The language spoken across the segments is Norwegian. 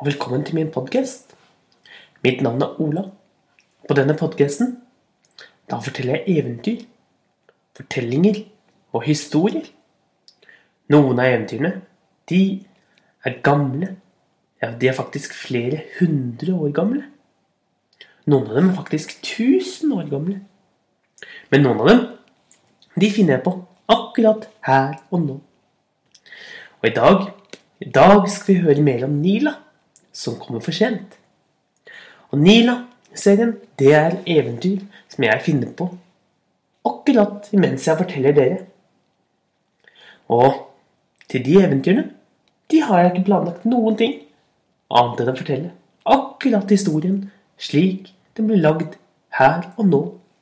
og velkommen til min podkast. Mitt navn er Ola. På denne podkasten da forteller jeg eventyr, fortellinger og historier. Noen av eventyrene, de er gamle. Ja, de er faktisk flere hundre år gamle. Noen av dem er faktisk tusen år gamle. Men noen av dem, de finner jeg på akkurat her og nå. Og i dag, i dag skal vi høre mer om Nila, som kommer for sent. Og Nila-serien, det er eventyr som jeg finner på akkurat mens jeg forteller dere. Og til de eventyrene, de har jeg ikke planlagt noen ting annet enn å fortelle akkurat historien slik den blir lagd her og nå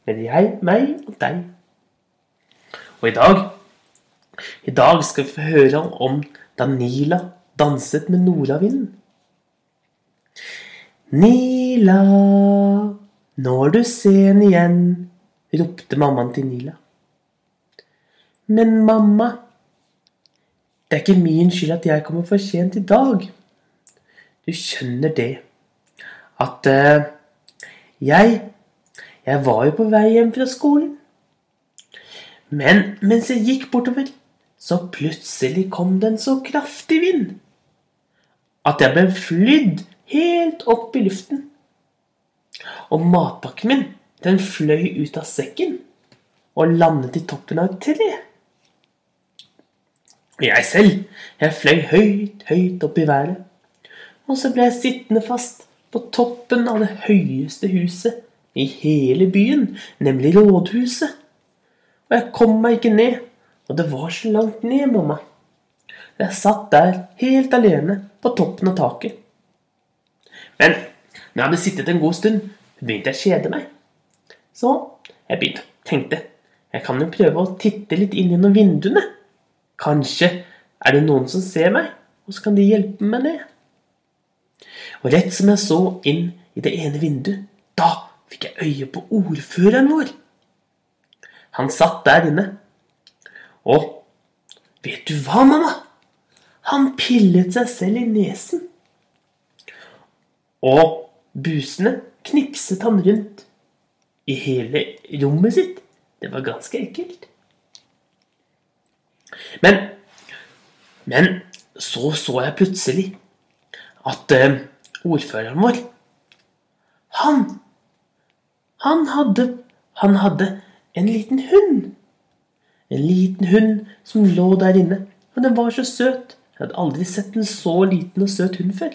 med jeg, meg og deg. Og i dag i dag skal vi få høre om da Nila danset med nordavinden. Nila, nå er du sen igjen, ropte mammaen til Nila. Men mamma, det er ikke min skyld at jeg kommer for sent i dag. Du skjønner det, at uh, jeg Jeg var jo på vei hjem fra skolen. Men mens jeg gikk bortover, så plutselig kom det en så kraftig vind at jeg ble flydd helt opp i luften. Og matpakken min, den fløy ut av sekken og landet i toppen av et tre. Jeg selv, jeg fløy høyt, høyt opp i været. Og så ble jeg sittende fast på toppen av det høyeste huset i hele byen, nemlig rådhuset. Og jeg kom meg ikke ned, og det var så langt ned, mamma. Jeg satt der helt alene på toppen av taket. Men når jeg hadde sittet en god stund, begynte jeg å kjede meg. Så jeg begynte tenkte jeg kan jo prøve å titte litt inn gjennom vinduene. Kanskje er det noen som ser meg, og så kan de hjelpe meg ned. Og rett som jeg så inn i det ene vinduet, da fikk jeg øye på ordføreren vår. Han satt der inne. Og vet du hva, mamma? Han pillet seg selv i nesen. Og busene knipset han rundt i hele rommet sitt. Det var ganske ekkelt. Men, men så så jeg plutselig at uh, ordføreren vår Han Han hadde Han hadde en liten hund. En liten hund som lå der inne. Og den var så søt. Jeg hadde aldri sett en så liten og søt hund før.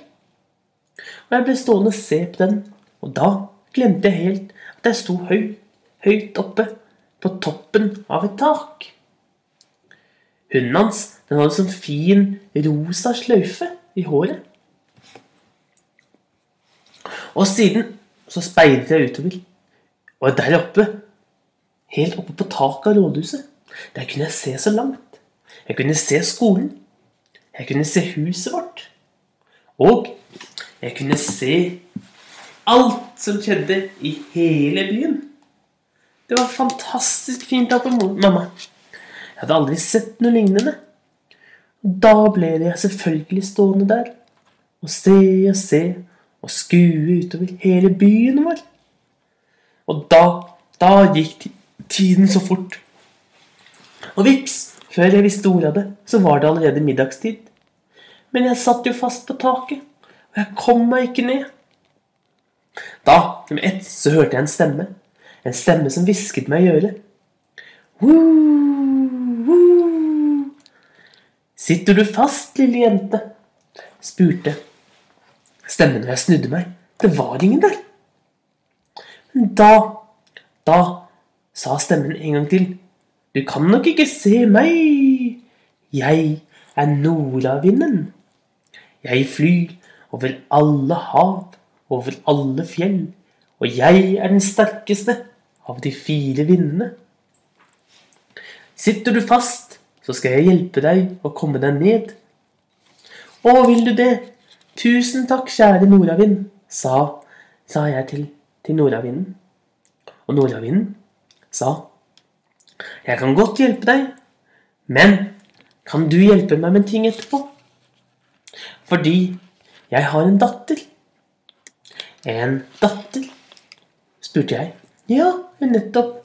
Og jeg ble stående og se på den, og da glemte jeg helt at jeg sto høyt, høyt oppe på toppen av et tak. Hunden hans den hadde sånn fin rosa sløyfe i håret. Og siden så speidet jeg utover, og der oppe, helt oppe på taket av rådhuset, der kunne jeg se så langt. Jeg kunne se skolen. Jeg kunne se huset vårt. Og jeg kunne se alt som skjedde i hele byen. Det var fantastisk fint oppe, mamma. Jeg hadde aldri sett noe lignende. Da ble jeg selvfølgelig stående der og se og se og skue utover hele byen vår. Og da, da gikk tiden så fort. Og vips, før jeg visste ordet av det, så var det allerede middagstid. Men jeg satt jo fast på taket, og jeg kom meg ikke ned. Da, med ett, så hørte jeg en stemme. En stemme som hvisket meg i øret. Woo, woo. Sitter du fast, lille jente? spurte stemmen når jeg snudde meg. Det var ingen der. Men da, da sa stemmen en gang til. Du kan nok ikke se meg. Jeg er nordavinden. Jeg flyr over alle hav, over alle fjell, og jeg er den sterkeste av de fire vindene. Sitter du fast, så skal jeg hjelpe deg å komme deg ned. Å, vil du det? Tusen takk, kjære nordavind, sa, sa jeg til, til nordavinden. Og nordavinden sa, jeg kan godt hjelpe deg, men kan du hjelpe meg med ting etterpå? Fordi Jeg har en datter. En datter? spurte jeg. Ja, nettopp.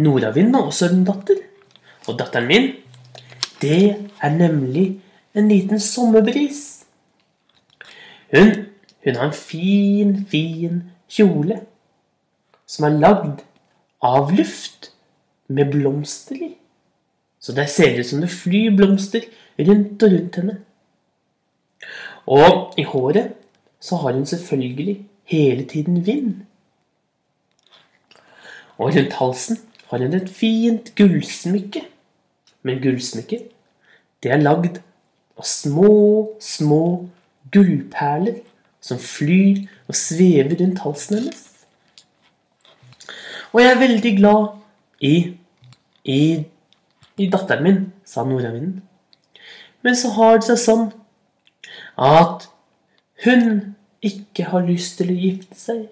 Nordavind har også en datter. Og datteren min, det er nemlig en liten sommerbris. Hun, hun har en fin, fin kjole som er lagd av luft med blomster i. Så det ser ut som det flyr blomster rundt og rundt henne. Og i håret så har hun selvfølgelig hele tiden vind. Og rundt halsen har hun et fint gullsmykke. Men gullsmykket, det er lagd av små, små gullperler som flyr og svever rundt halsen hennes. Og jeg er veldig glad i, i, i datteren min, sa nordavinden. Men så har det seg sånn at hun ikke har lyst til å gifte seg.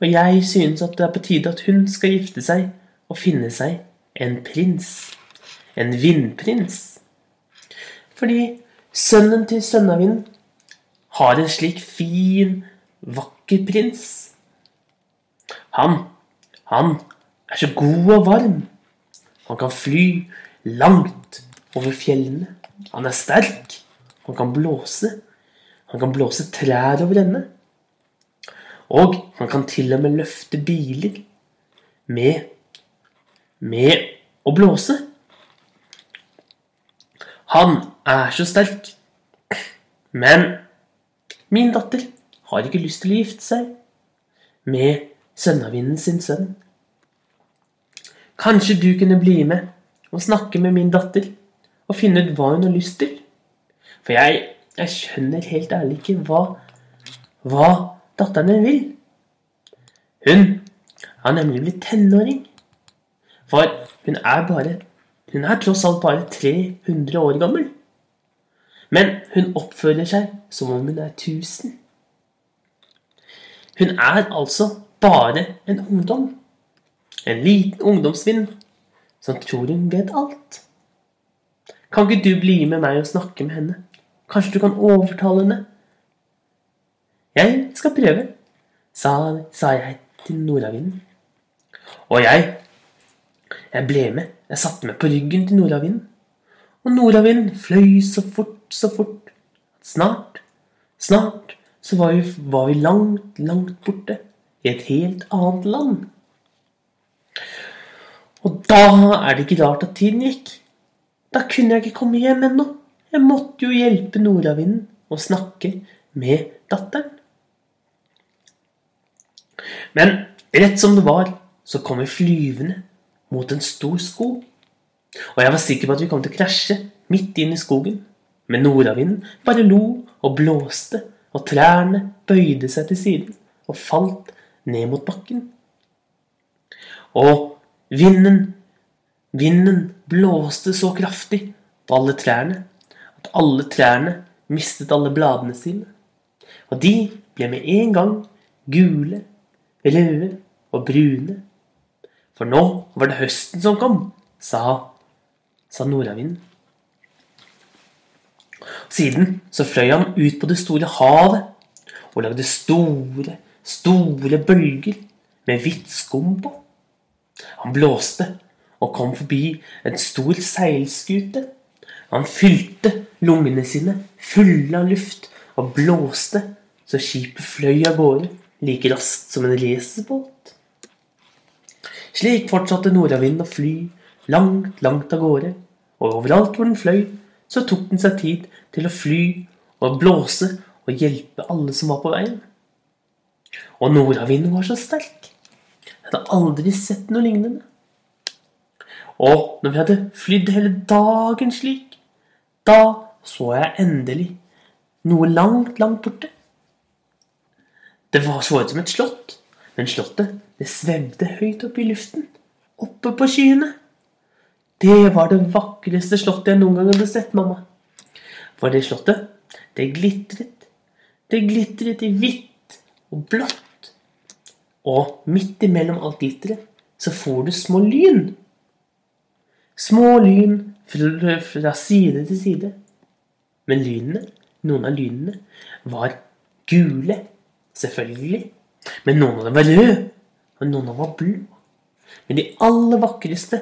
Og jeg synes at det er på tide at hun skal gifte seg og finne seg en prins. En vindprins. Fordi sønnen til Sønnavind har en slik fin, vakker prins. Han, han er så god og varm. Han kan fly langt over fjellene. Han er sterk. Han kan blåse. Han kan blåse trær over ende. Og han kan til og med løfte biler med med å blåse. Han er så sterk. Men min datter har ikke lyst til å gifte seg med sønnavinden sin sønn. Kanskje du kunne bli med og snakke med min datter og finne ut hva hun har lyst til? For jeg, jeg skjønner helt ærlig ikke hva, hva datteren vil. Hun har nemlig blitt tenåring. For hun er bare Hun er tross alt bare 300 år gammel. Men hun oppfører seg som om hun er 1000. Hun er altså bare en ungdom. En liten ungdomsvind som tror hun vet alt. Kan ikke du bli med meg og snakke med henne? Kanskje du kan overtale henne? Jeg skal prøve, sa, sa jeg til nordavinden. Og jeg, jeg ble med. Jeg satte meg på ryggen til nordavinden. Og nordavinden fløy så fort, så fort. Snart, snart så var vi, var vi langt, langt borte. I et helt annet land. Og da er det ikke rart at tiden gikk. Da kunne jeg ikke komme hjem ennå. Jeg måtte jo hjelpe nordavinden å snakke med datteren. Men rett som det var, så kom vi flyvende mot en stor skog. Og jeg var sikker på at vi kom til å krasje midt inn i skogen. Men nordavinden bare lo og blåste, og trærne bøyde seg til siden og falt ned mot bakken. Og vinden, vinden blåste så kraftig på alle trærne at alle trærne mistet alle bladene sine. Og de ble med en gang gule, røde og brune. For nå var det høsten som kom, sa, sa nordavinden. Siden så fløy han ut på det store havet og lagde store, store bølger med hvitt skum på. Han blåste og kom forbi en stor seilskute han fylte lungene sine fulle av luft og blåste så skipet fløy av gårde like raskt som en racerbåt. Slik fortsatte nordavinden å fly langt, langt av gårde, og overalt hvor den fløy, så tok den seg tid til å fly og blåse og hjelpe alle som var på veien. Og nordavinden var så sterk. Jeg hadde aldri sett noe lignende. Og når vi hadde flydd hele dagen slik, da så jeg endelig noe langt, langt borte. Det var så ut som et slott, men slottet det svevde høyt oppe i luften. Oppe på skyene. Det var det vakreste slottet jeg noen gang hadde sett, mamma. For det slottet, det glitret. Det glitret i hvitt og blått. Og midt imellom alt glitteret så får du små lyn. Små lyn fra side til side. Men lynene, Noen av lynene var gule, selvfølgelig. Men noen av dem var røde, og noen av dem var blå. Men de aller vakreste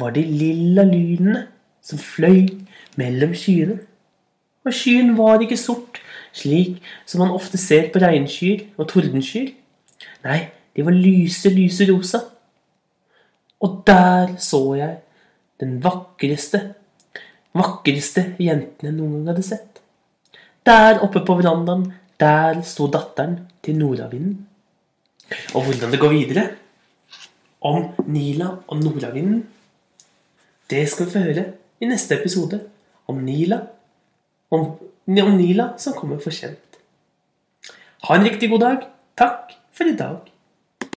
var de lilla lynene som fløy mellom skyene. Og skyen var ikke sort, slik som man ofte ser på regnskyer og tordenskyer. Nei, de var lyse, lyse rosa. Og der så jeg den vakreste, vakreste jenten jeg noen gang hadde sett. Der oppe på verandaen, der sto datteren til nordavinden. Og hvordan det går videre om Nila og nordavinden, det skal vi få høre i neste episode om Nila. Om, om Nila som kommer for sent. Ha en riktig god dag. Takk for i dag.